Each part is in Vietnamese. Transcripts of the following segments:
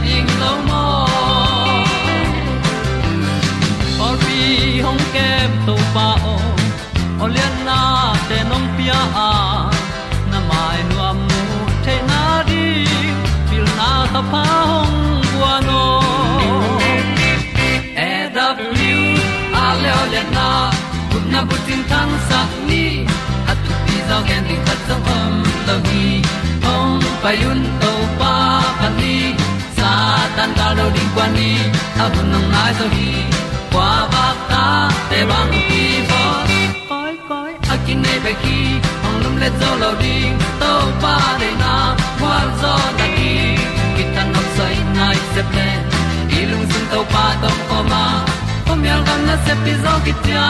ding lo mo or be hong kem to pa o olian na te nong pia a na mai nu amo te na di pil na ta pa hong bua no e da blue a le olian na kun na bu tin tan sa ni at tu pi zo gen di khat zo om lo gi hong pa yun to pa pa ni tan cao do đi qua đi, a bu nang mai zo gi qua ba ta te bang ki bo koi koi a kin nei be ki ong lum le zo lo di to pa de na kwa zo ta ki ki tan nok sai nai se ple lung sun to pa tom ko ma. Pom yal gam na se pi zo ki tia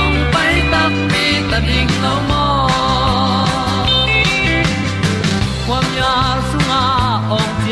ong pai ta mi ta ding lo mo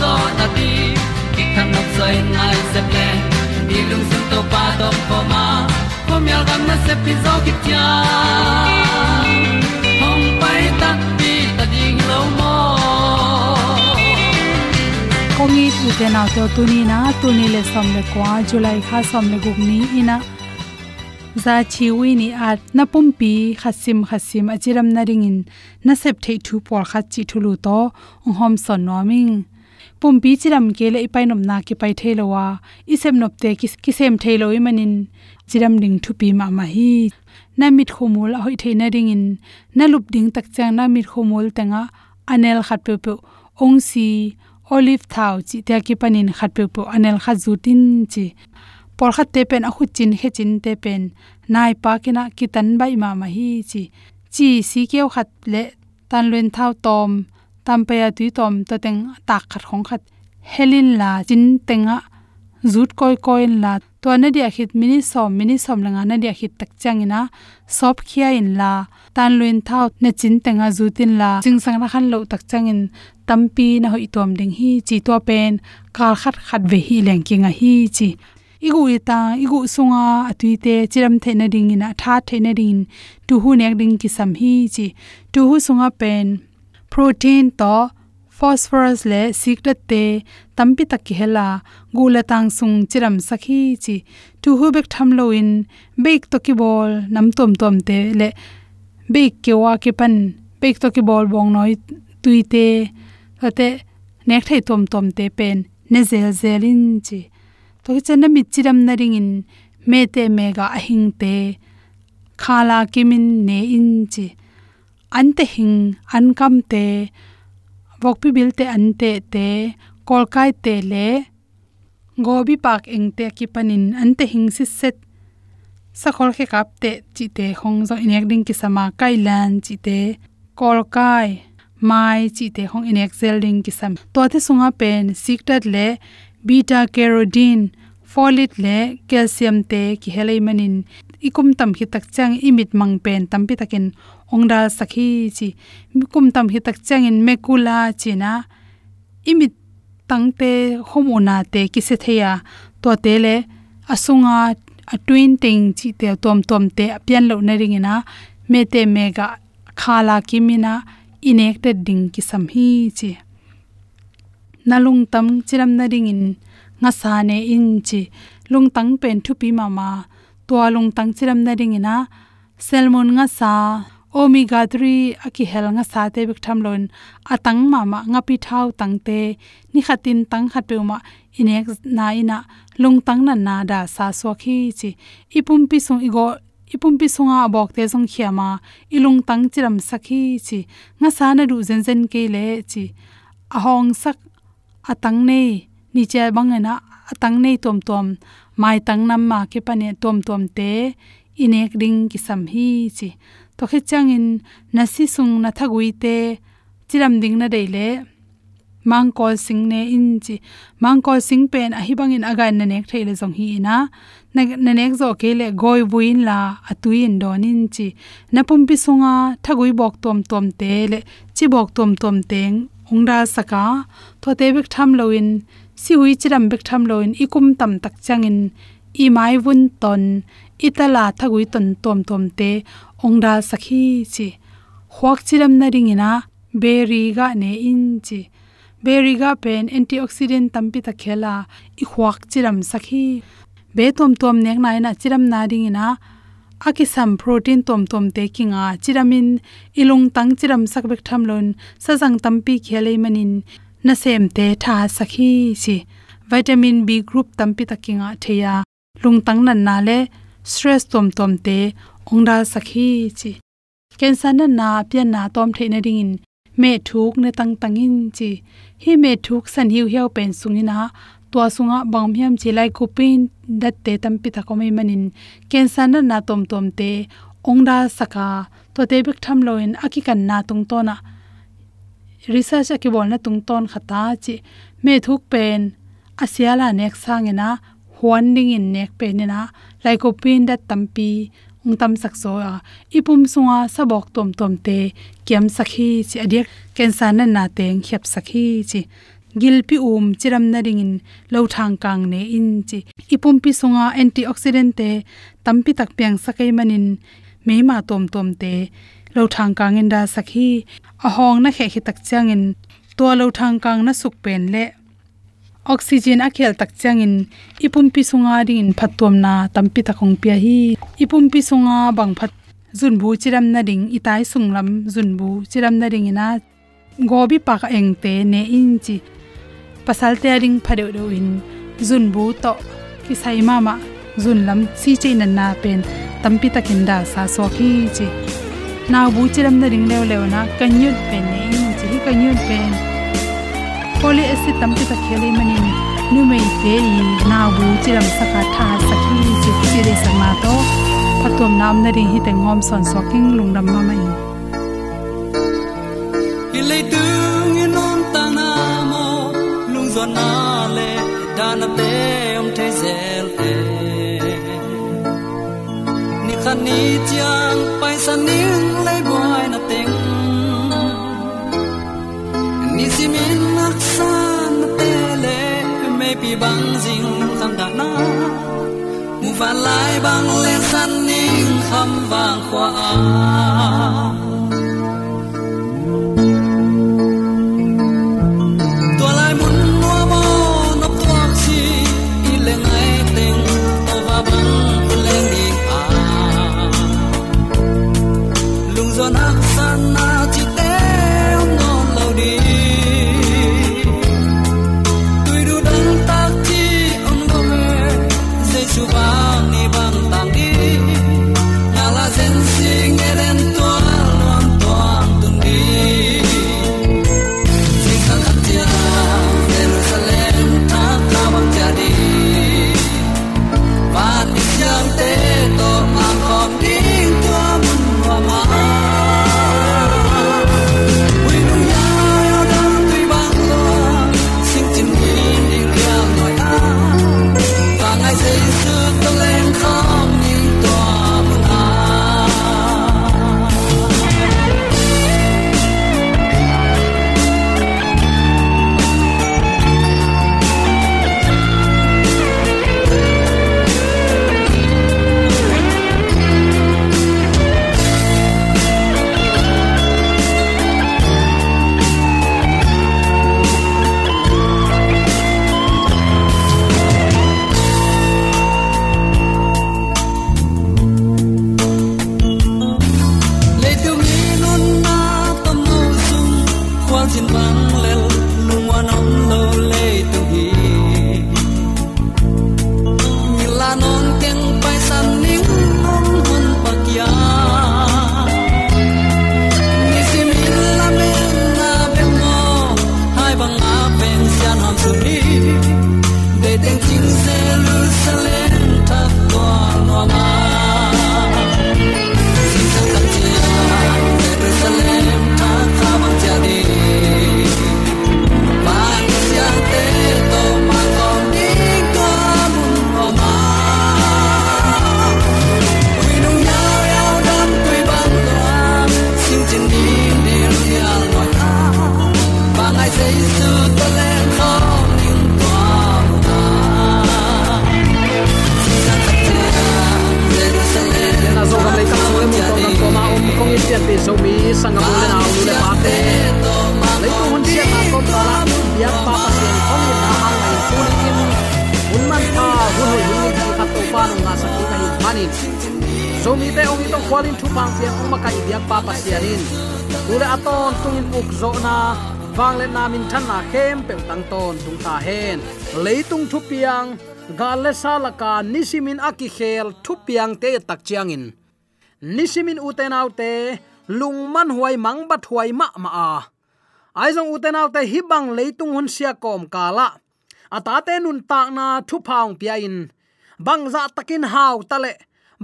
zo na ti ki kan nok sai nai se ple ni lung sun to pa to pa ma. Ko mi al gam na se pi zo ki tia hom pai ta ti ta ding lo mo kongi tu te na to tu ni na tu ni le som le kwa july kha som le gup ni ina za chi wi ni at na pum pi khasim khasim achiram na ringin na sep thei thu por kha chi thulu to hom son noming pumpi chiram ke le ipai na ki pai theilowa isem nop te ki kisem theilo manin. Chiram ding thupi ma ma hi na mit khomul a hoi theina ringin. Na lup ding tak chang na mit khomul tanga anel khat pe pe ong si olive thau chi te ki panin khat pe pe anel kha zutin chi. Por khat te pen a khu chin he chin te pen. Nai pa kina kitan bai ma ma hi chi. Chi si keu khat le tan luen thau tom tam pe ya tui tom to teng tak khat khong khat. Helin la chin tenga zut koi koi la to na dia khit mini som mini som langa na dia khit tak changina sop khia in la, tan luin thau na chin tenga zutin la. Ching sang na khan lo tak changin tampi na hoi tom ding hi chi to pen. Kal khat khat ve hi leng kinga hi chi. Igu ita, igu sunga atuite chiram theina ding ina, tha theina ding tu hu nek ding ki sam hi chi. Tu hu sunga pen protein to phosphorus le sikdat te tampi takki hela gula tang sung chiram sakhi chi tu hu bek tham lo in bek to ki bol nam tom tom te le bek ke wa ke pan bek to ki bol bong noi tuite ate nek thai tom tom te pen ne zel zelin chi to ki chen mi chiram na ring in me te mega ahing te khala kimin ne in chi an te hing an kam te vok pi bil te an te te kol kai te le gobi pak eng te ki panin an te hing si set sa khol khe kap te chi te khong zo inek ding ki sama kai lan chi te kol kai mai chi te khong inek zel ding ki sam to te sunga pen siktat le beta carotene folate le calcium te ki helai manin ikum tam hi tak chang imit mang pen tampi takin ongda sakhi chi. Kum tam hi tak chang in mekula china imit tangte homona te ki se theya to te le asunga a twin ting chi te tom tom te pian lo na ringina me te mega khala kimina inek te ding ki sam hi chi. Nalung tam chiram na ringin nga sa ne in chi. Lung tang pen thu pi mama ma lung tang chiram na ringina salmon nga sa omega 3 aki hel nga sa te bik tham lon atang mama nga pi thau tang te, ni khatin tang khat pe ma inek na ina, lung tang na na da sa so khi chi. Ipum pi sung igo, ipum pi sunga bok te song khiama ilung tang chiram sakhi chi. Nga sa na ru zen zen ke le chi. Ahong sak, atang nei, ni che bang na atang nei tom tom, mai tang nam ma ke pane tom tom te, inek ding ki sam hi chi. To khe changin nasi sung na thagui te, chiram ding na deile mang kol sing ne in chi. Mang kol sing pen a hibang in aga na nek theile jong hi na na nek zo ke le goi buin la atui in don in chi. Na pum pi sunga thagui bok tom tom te le, chi bok tom tom teng ongda saka to te bik tham loin si hui chiram bek tham loin ikum tam tak changin i mai vun ton, itala thagui ton tom tom te, ongda sakhi chi. Huak chiram na ringina berry ga ne in chi. Berry ga pen antioxidant tampi ta khela i huak chiram sakhi. Be tom tom nek nai na chiram na ringina aki sam protein tom tom te kinga, chiramin, ilung tang chiram sakbek thamlon sajang tampi khelei manin na sem te tha sakhi si vitamin b group tampi takinga theya lungtang nan na le stress tom tom te ongda sakhi chi cancer na na pian na tom the na ring in. Me thuk ne tang tangin chi hi me thuk san hiu hiao pen sungina to sunga bangmhiam chi lai ko pin dat te tam pi ta ko manin. Cancer na na tom tom te ongda saka. To te bik tham loin akikan na tung to na research aki bol na tung ton khata chi me thuk pen. Asiala nek sang ena ding in nek pen ena na lai ko pin dat tampi ung tam sak so a ipum sunga sabok tom tom te, kiam sakhi chi adiak cancer na na teng khep sakhi chi gilpi um chiram na ring in lo thang kang ne in chi ipum pi sunga antioxidant te, tampi tak piang sakai manin meima tom tom te lo thang kang in da sakhi ahong na khe khi tak chang in to lo thang kang na suk pen le. Oxygen a khel tak changin ipum pi sunga ring in phatom na tampi takong pia hi. Ipum pi sunga bang phat zun bu chiram na ding, itai sunglam zun bu chiram na ring ina gobi pak eng te ne in chi. Pasal te ring phade do in. Zun bu to ki sai ma ma zun lam si che nan na pen tampi takin da sa so ki chi nào bu chiram na ring leo leo na kanyut pen ne in chi kanyut pen poli esi tam ti ta khele manin nu mei te i nào bu chiram saka tha sakhi chi chi re sama to phatom nam na ring hi te ngom son soking lungdam ma mai hi le tu ngi nom ta na mo lung zo na le da na te om te zel ni khan ni chiang pai san ning le boy na teng ni si min nak san te le me pi bang jing kham da na. Mu van lai bang le san ning kham bang khwa namin than na khem pe tang ton tung ta hen leitung thu piang gale salaka nisimin aki khel thu piang te tak chiangin nisimin uten autte lungman huai mang bat huai ma ma a. Aizong uten autte hibang leitung hun sia kom kala atate nun tak na thu paung pia in bangza dạ takin hau tale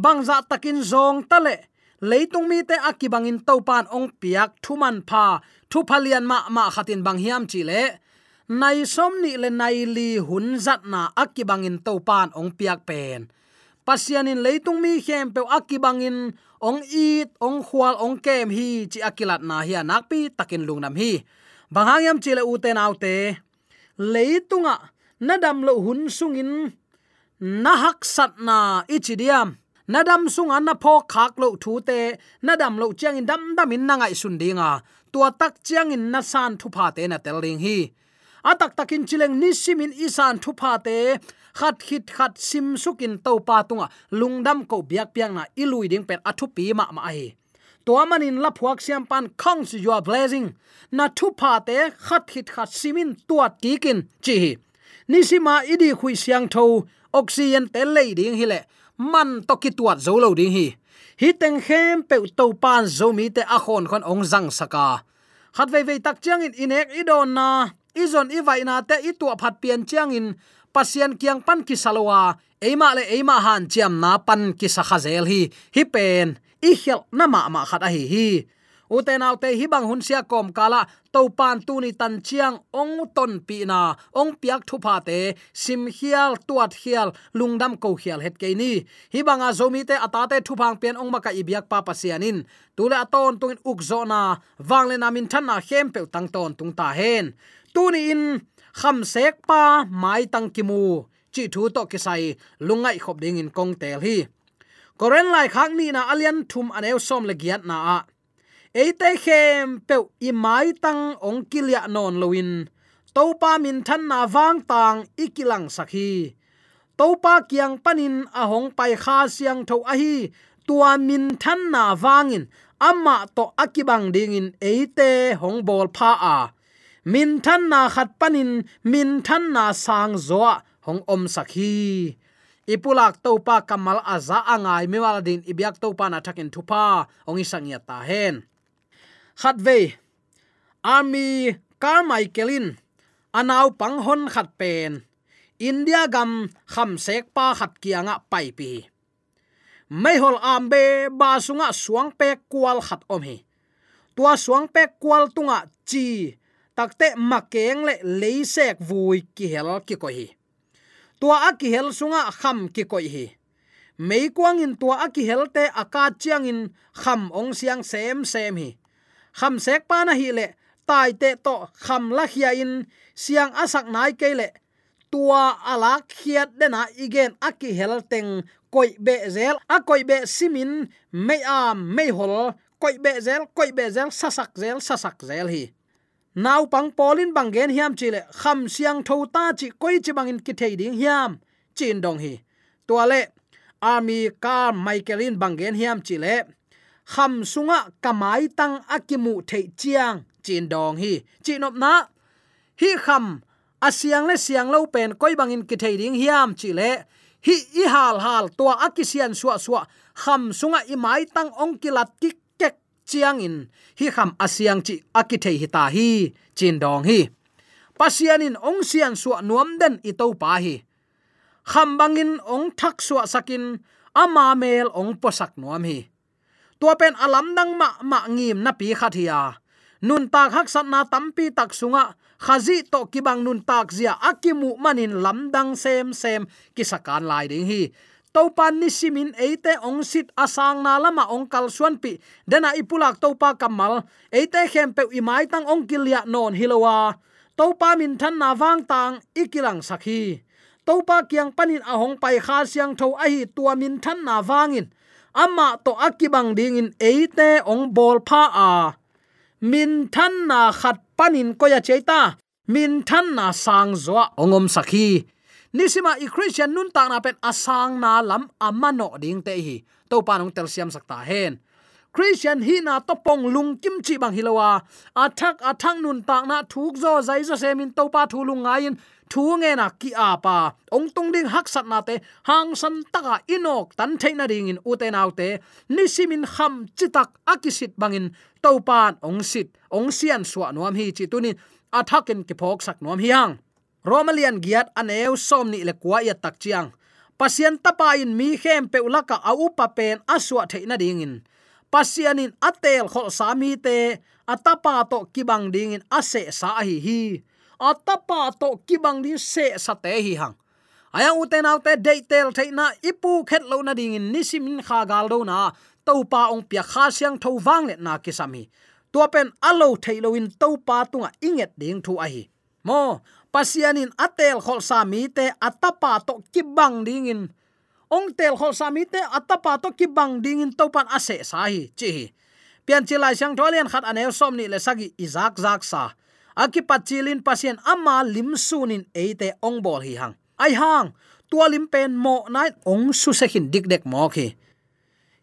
bangza dạ takin zong tale leitung mi te akibangin topan ong piak thuman pha, thu phalian ma ma khatin bang hiam chi le. Nai som ni le nai li hun zat na akibangin topan ong piak pen. Pasianin leitung mi khem pe akibangin ong it ong khwal ong kem hi chi akilat na hi anak pi takin lungnam hi. Banghayam chile uten autte leitunga, nadam lo hun sungin na hak sat na ichidiam nadam sung an na pho khak lo thu te, nadam lo chiang in dam dam in nangai sun dinga tua tak chiang in na san thu pha te na tel ring hi. Atak takin chileng nisimin isan thu pha te, khat khit khat sim sukin to pa tunga. Lungdam ko biak piang na ilui ding pet athu pi ma ma hi. To manin la phuak siam pan khong si your blessing na thu pha te, khat khit khat simin tuat tikin chi nisima idi khui siang tho, oxygen te lei ding hi le man to ki tuat zo lo ding hi. Hi teng khem pe to pan zo mi te a khon khon ong zang saka. Khat ve ve tak chiang in inek idon na. Izon i vai na te i tu phat pian chiang in. Pasian kiang pan ki salwa eima le eima han chiam na pan ki sakha zel hi. Hi pen. I khel na ma ma khat a hi hi uten autte hibang hun sia kom kala to pan tu ni tan chiang ong ton pi na. Ong piak thu pha te, sim hial, tuat hial lungdam ko hial het ke ni. Hi banga zomi te atate thu phang pen ong maka ibiak pa pasianin tule aton tungin uk zo na wangle na min than na hem pe tang ton tung ta hen. Tu ni in, kham sek pa mai tang ki mu. Chi thu to ki sai lungai khop ding in kong tel hi. Koren lai khak ni na alian thum anew som le giat na a eite khem pe i mai tang ong kilia non loin topa min than na wang tang ikilang sakhi topa kiang panin ahong pai kha siang tho a hi. Tua min than na wangin amma to akibang ding in eite hong bol pha a. Min than na khat panin, min than na sang zo hong om sakhi ipulak topa kamal aza angai. Mewala din ibyak topa na thakin thupa. Ongi isangya ta hen khát về army carmichaelin, anau pang hon khat pen, india gam kham sek pa khat kianga pai pi. Mai hol ambe ba sunga suang pe kwal khat om hi tua suang pe kwal tunga chi takte makeng le leisek vui ki hel ki ko hi tua a ki hel sunga kham ki ko hi mei kwang in tua a ki hel te aka chiang in kham ong siang sem sem hi kham sek pa na hi le. Tai te to kham la khia in. Siang asak nai ke le. Tua ala khiat dena igen aki hel teng. Koi be zel, a koi be simin. Me a me hol. Koi be zel, koi be zel, sasak zel sasak zel hi. Naw pang polin bangen hiam chile kham siang tho ta chi koi chi bangin ki thei ding hiam. Chin dong hi. Tua le, army car michaelin bangen hiam chile kham sunga kamai tang akimu thei chiang. Chin dong hi. Chinop na hi kham asiang le siang lo pen koi bangin ki thei ding hiam chi le hi i hal hal tua akisian suwa suwa kham sunga i mai tang ong kilat ki kek chiang in. Hi kham asiang chi akithei hi ta hi. Chin dong hi. Pasianin ong sian suwa nuam den i to pa hi. Kham bangin ong thak suwa sakin ama mel ong posak nuam hi tua pen alam dang ma ma ngim na pi khathia nun tak hak sat na tampi tak sunga. Khazi to kibang nun tak zia akimu manin lamdang sem sem. Kisakan lai ding hi. Topan ni simin eite ong sit asang na lama ong kal suan pi. Dena ipulak topa kamal. Eite khempe imai tang ong kilya non hilowa topa min than na wang tang ikilang sakhi topa kiang panin ahong pai kha siang tho ahi tua min than na wangin ama to akibang ding in eite ong bol pha a. Min than na khat panin ko ya cheita. Min than na sang zo ongom sakhi. Nisima i christian nun ta na pen asang na lam amano ding te hi. To panong tel siam sakta hen. Christian hi na to pong lung kim chi bang hilowa. Athak athang nun ta na thuk zo zai zo semin to pa thulung ngain thu nge na ki a pa. Ong tung ding hak sat na te, hang san taka inok tan theina ding in uten nau te. Nisimin kham chitak akisit bangin to pan ong sit, ong sian suwa nuam hi chi tunin. Athakin ki phok sak nuam hi hang romalian giat aneu som ni le kwa ya tak chiang. Pasien tapa in mi khem pe ulaka au pa pen aswa theina ding in. Pasianin atel khol sami te atapa to kibang ding in ase sa hi hi atapa to kibang ding se sa te hi hang. Aya uten autte deitel theina ipu khet lo na ding in nisimin kha gal do na to pa ong pia kha siang tho wang le na kisami tua pen alo thailo in to pa tunga inget ding thu a hi. Mo pasianin atel khol sa mi te atapa to kibang ding in. Ong tel khol sa mi te atapa to kibang ding in to pan ase sa hi, chi pian chi lai sang tholian khat anew som ni le sagi izak zak sa aki pachilin pasien ama lim sunin eite ong bol hi hang. Ai hang, tua lim pen mo nai ong su se hin dik dek mo khi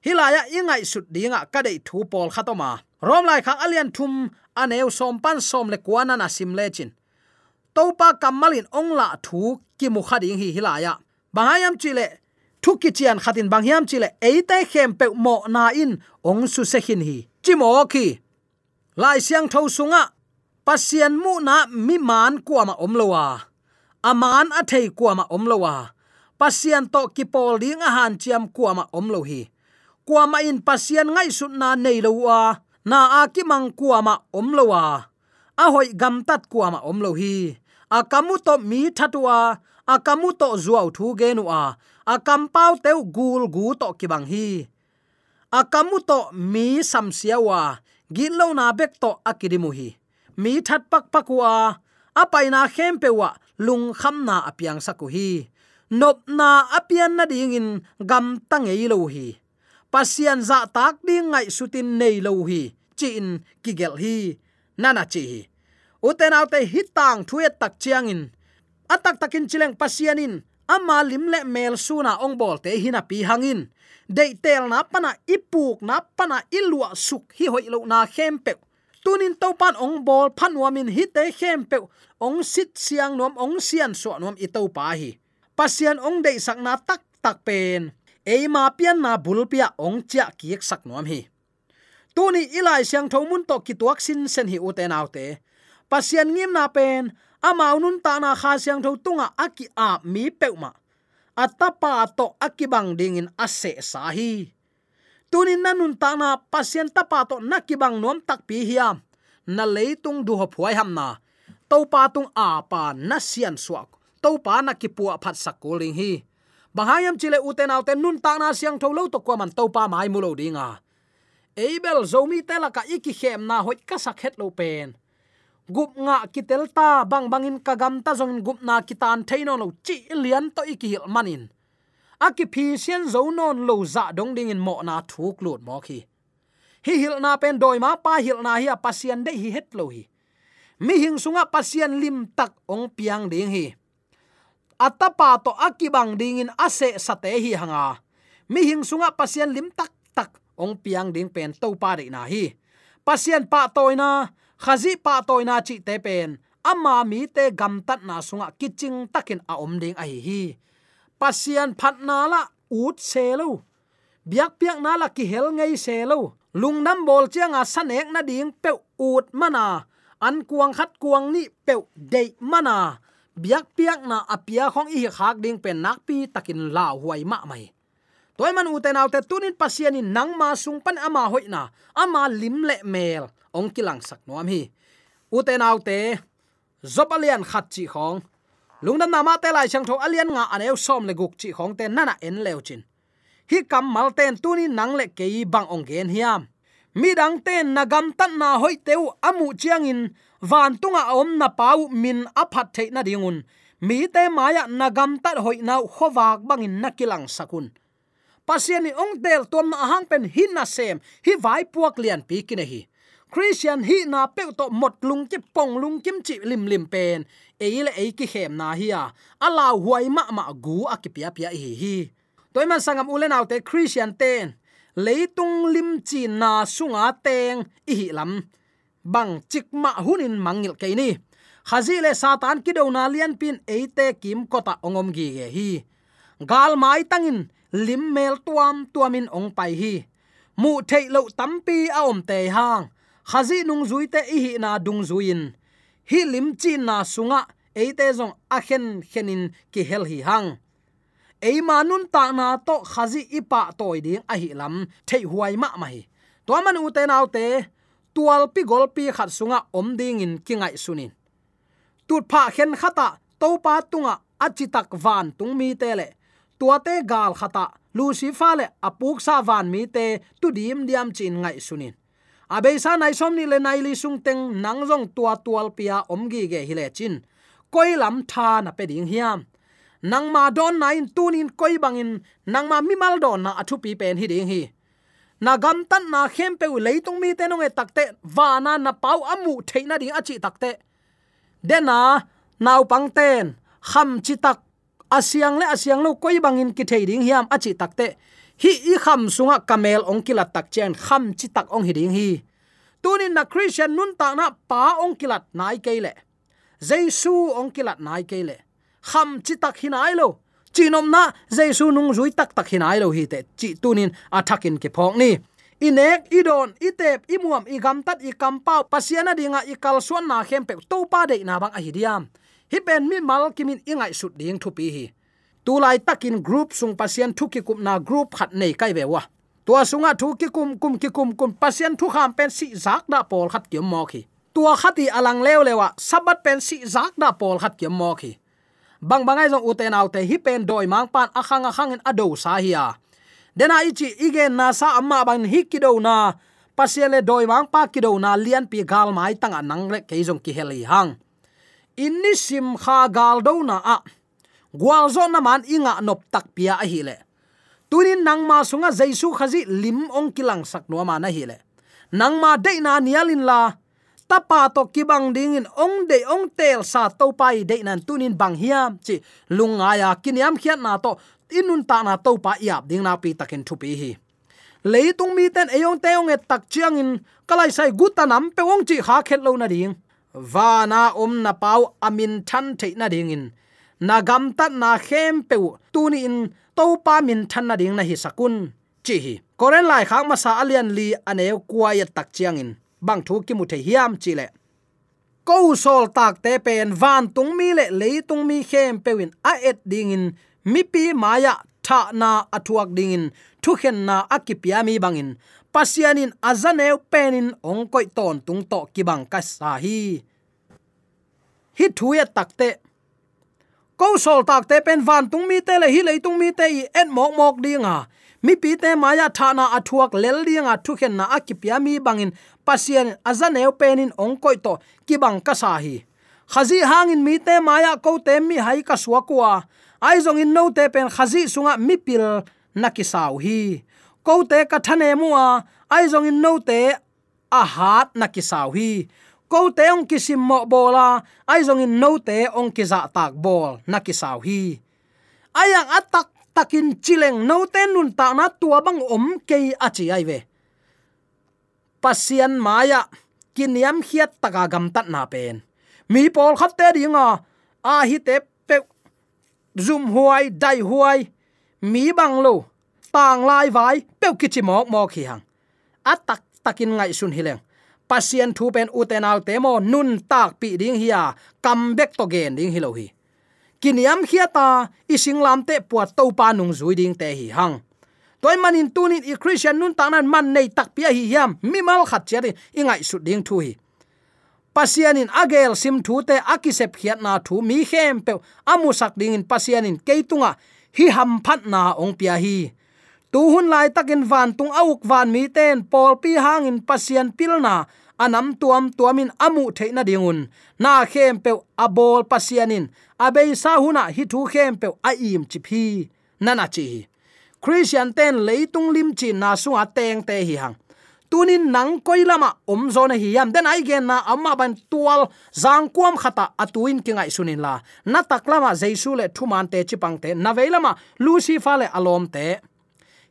hilaya ingai sut dinga kadei thu pol khatoma. Rom lai kha alian thum aneu som pan som le kwana na sim le chin. Topa kamalin ongla thu ki mu khading hi hilaya. Bahayam chile, thu ki chian khatin bangyam chile eite khem pe mo na in ong su se hin hi. Chimo khi lai siang thau sunga pasian mu na mi man kuama omlowa aman a thei kuama omlowa pasian to ki pol ding a han chiam kuama omlo hi. Kuama in pasian ngai sut na nei lo na a ki mang kuama omlowa a hoi gam tat kuama omlo hi. A kamu to mi thatua a kamu to zuaw thu genua a kam pau teu gul gu to kibang hi. A kamu to mi sam siawa gilo na bek to akidimu hi mi that pak pakwa a paina khem pewa lung kham na apiang saku hi. Nop na apian na ding in, gam tangei lo hi. Pasian za tak ding ngai sutin nei lo hi chin kigel hi. Nana chi uten autte hitang thuet tak chiang in. Atak takin chileng pasianin ama lim le mel suna ong bol te hina pi hangin de tel na pana ipuk na pana ilua suk hi hoi lo na khem pe tunin topan ong bol phanwamin hi te khem pe ong sit siang nom ong sian so nom i to pa hi. Pasian ong dei sakna tak tak pen. Eima pian na bulpia ong cha kiek sak nom hi. Tuni ilai siang thomun to ki tuak sin sen hi uten autte pasian ngim na pen amau nun ta na kha siang tho tunga aki a mi peuma atapa to akibang dingin ase sahi tunin nanun ta na pasien tapa to nakibang nom tak pi hiam. Na leitung du ho phuai ham na. To pa tung a pa na sian suak. To pa na ki pu phat sakuling hi. Bahayam chile uten auten nun ta na siang tho lo to ko man to pa mai mulo dinga eibel zomi telaka iki khem na hoi ka sakhet lo pen. Gup nga kitel ta, bang bangin kagam ta zong gup na kitan thaino lo chi lian to ikihil manin aki phi sian zo non lo za dong ding in mo na thuk lut mo khi. Hi hil na pen doi ma, pa hil na hi a pasian de hi het lo hi. Mi hing sunga pasian lim tak ong piang ding hi. Atapa to akibang ding in ase sate hi hanga. Mi hing sunga pasian lim tak tak ong piang ding pen to pa de na hi. Pasian pa toina khazi pa toina chi te pen. Ama mi te gam tat na sunga kiching takin a om ding a hi hi pasian phat na la, ut se lo biak piak na la ki hel ngei se lo lungnam bol chiang a san ek na ding pe ut mana an kuang khat kuang ni pe de mana biak piak na apia khong i khak ding pen nak pi takin la huai ma mai. Toy man uten autte tunin pasian pasianin nang ma sung pan ama hoi na. Ama lim le mel. Ong kilang sak nuam hi. Uten autte zopalian khat chi khong lungdam nama te lai chang tho alian nga aneu som le guk chi khong te nana en leo chin. Hi kam mal ten tuni nang le ke bang ong gen hiam. Mi dang ten nagam tan na hoi teu amu chiang in, van tunga om na pau min aphat the na dingun mi te maya nagam tat hoi na khowak bangin nakilang sakun. Pasien ni ong tel tom na hang pen hin na sem, hi vai puak lian pi kine hi. Christian hi na pe to mot lung ki pong lung kim chi lim lim pen eile le ki hem na hi a. Ala huai ma ma gu a ki pia pia hi hi. Toy man sangam ulen autte christian ten. Leitung lim chi na sunga teng i hi lam. Bang chik ma hunin mangil ke ni. Khazi le satan ki do na lian pin eite kim kota ongom gi ge hi. Gal mai tangin lim mel tuam tuamin ong pai hi. Mu thei lo tampi a om te hang. Khazi nung zuite i hi na dung zuin hi lim chi na sunga. Eite zong akhen khenin ki hel hi hang. Ei manun ta na to khazi ipa toy ding a hi lam. Thei huai ma mai to man u te nau te, tual pi gol pi khat sunga om ding in kingai sunin tut pha khen khata to pa tunga achitak van tung mi te le. Tuate gal khata lucifer le apuk sa van mi te, tu dim diam chin ngai sunin abe sa nai som ni le nai li sung teng nang jong tua tual pia om gi ge hi le chin. Koi lam tha na pe ding hiam. Nang ma don nain tunin koi bangin nang ma mi mal don na athu pi pen hi ding hi. Na gam tan na khem pe leitung mi te nong e takte wa na na pau amu theina ding achi takte dena pang ten, kham chi tak asiang le asiang lo koi bangin ki thei ding hiam achi takte hi i kham sunga kamel ongkila tak chen kham chi tak ong hi ding hi. Tunin na christian nun ta na pa ongkilat nai keile. Jesu ongkilat nai keile. Kham chi tak hinai lo. Chinom na jesu nung zui tak tak hinai lo hi te. Chi tunin athakin ke phok ni. Inek, idon, itep, imuam, igam tat i kampau pasiana dinga, ikal suan na khem pe. To pa de na bang a hidiam hi pen mi mal kimin ingai sut ding thu pi hi tu lai takin group sung pasien thu ki kup na group khat nei kai ve wa. Tua sunga thu ki kum kum ki kum kum pasien thu kham pen si zak da pol khat kiam mo khi. Tua khati alang lew lewa, sabat pen si zak da pol khat kiam mo khi. Bang bangai jong uten autte hi pen doi mang pan akhang akhang in ado sa hiya dena ichi ige na sa amma ban hi kido na pasiale doi mang pa kido na lian pi gal mai tang anang le ke jong ki heli hang. Inni sim kha gal do na a gwal zo na man inga nop tak pia a hi le. Tunin nang ma sunga jaisu khazi lim ong kilang sak no ma na hi le. Nang ma de na nialin la, tapa to kibang ding in ong de ong tel sa to pai de nan tunin bang hiam chi lunga ya kiniam khiat na to inun ta na to pa yap ding na pi takin thu pi hi. Leitung mi ten eyong teong et tak chiang in kalai sai guta nam pe ong chi kha khet lo na ding. Va na om na pau amin than the na ding in na gam tat na khem pe tu ni in to pa min than na ding na hi sakun. Chi hi. Koren lai khak ma sa alian li ane kwa ya tak chiang in. Bang thu ki mu the hiam chi le. Ko sol tak te pen van tung mi le le tung mi khem pe win a et ding in. Mi pi maya tha na athuak ding in. Thu khen na akipia mi bangin pasianin azaneu penin ongkoi ton tung to kibang ka sahi. hi. Thuya takte ko sol takte pen van tung mi te le hi le tung mi te i en mok mok dinga à. mi pi te maya thana athuak à lel dinga à thu khen na akipya mi bangin. Pasien azaneu penin ong koi to ki bang ka sa hi. Khazi hangin mi te maya ko te mi hai ka suwa kwa ai zong in no te pen khazi sunga mi pil nakisau hi. Ko te ka thane muwa ai zong in no te a hat nakisau hi ko te ong kisim mo bola ai zong in no te ong kiza tak bol nakisau hi. Ayang atak takin chileng no te nun ta na tua bang om ke achi ai ve. Pasian maya kiniam hiat taka gam tat na pen. Mi pol khat te dinga a hi te pe zoom huai, dai huai, mi bang lo, tang lai vai pe kichi mok mok hi hang. Atak takin ngai sun hileng pasien thu pen utenal temo nun tak pi ding hiya come back to gen ding hilo hi. Kiniam khiata ising lam te puat to pa nung zui ding te hi hang. Toy manin tunin i christian nun tanan man nei tak pia hi yam mi mal khat cheri ingai su ding thu hi. Pasianin agel sim thu te akisep khiat na thu mi khem pe amusak ding in pasianin keitunga, hi ham phat na ong pia hi tu hun lai takin van tung auk van mi ten pol pi hangin pasian pilna, anam tuam tuamin amu theina dingun. Na khem pe abol pasianin abei sa huna hi thu khem pe a im chi phi nana chi. Christian ten leitung lim chi na sunga teng te hi hang. Tunin nang koilama om zone hi yam. Den ai gen na amma ban tual zang kuam khata atuin kingai sunin la. Na taklama jaisu le thuman te chipang te. Na veilama lucifer le alom te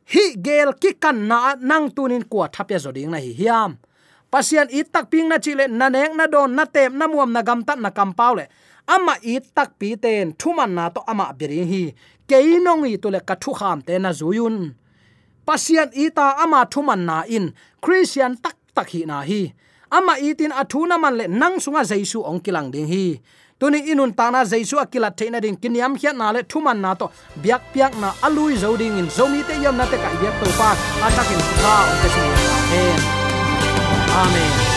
hi gel ki kan na nang tunin kwa thapya zoding na hi hiam. Pasian i tak ping na chile na nek na don na tem na muam na gam tat na kam paule ama i tak pi ten, thuman na to ama biring hi. Keinong i tule ka thu kham te na zuyun. Pasian ta ama thuman na in. Christian tak tak hi na hi. Ama itin athuna man le nang sunga jaisu ong kilang ding hi tuni inun ta na jaisu akila theina ding kiniam hiat na le thuman na to. Biak piak na alui zoding in zomi te yam na te ka biak to pa. Atakin kha ong te sin amen. Amen.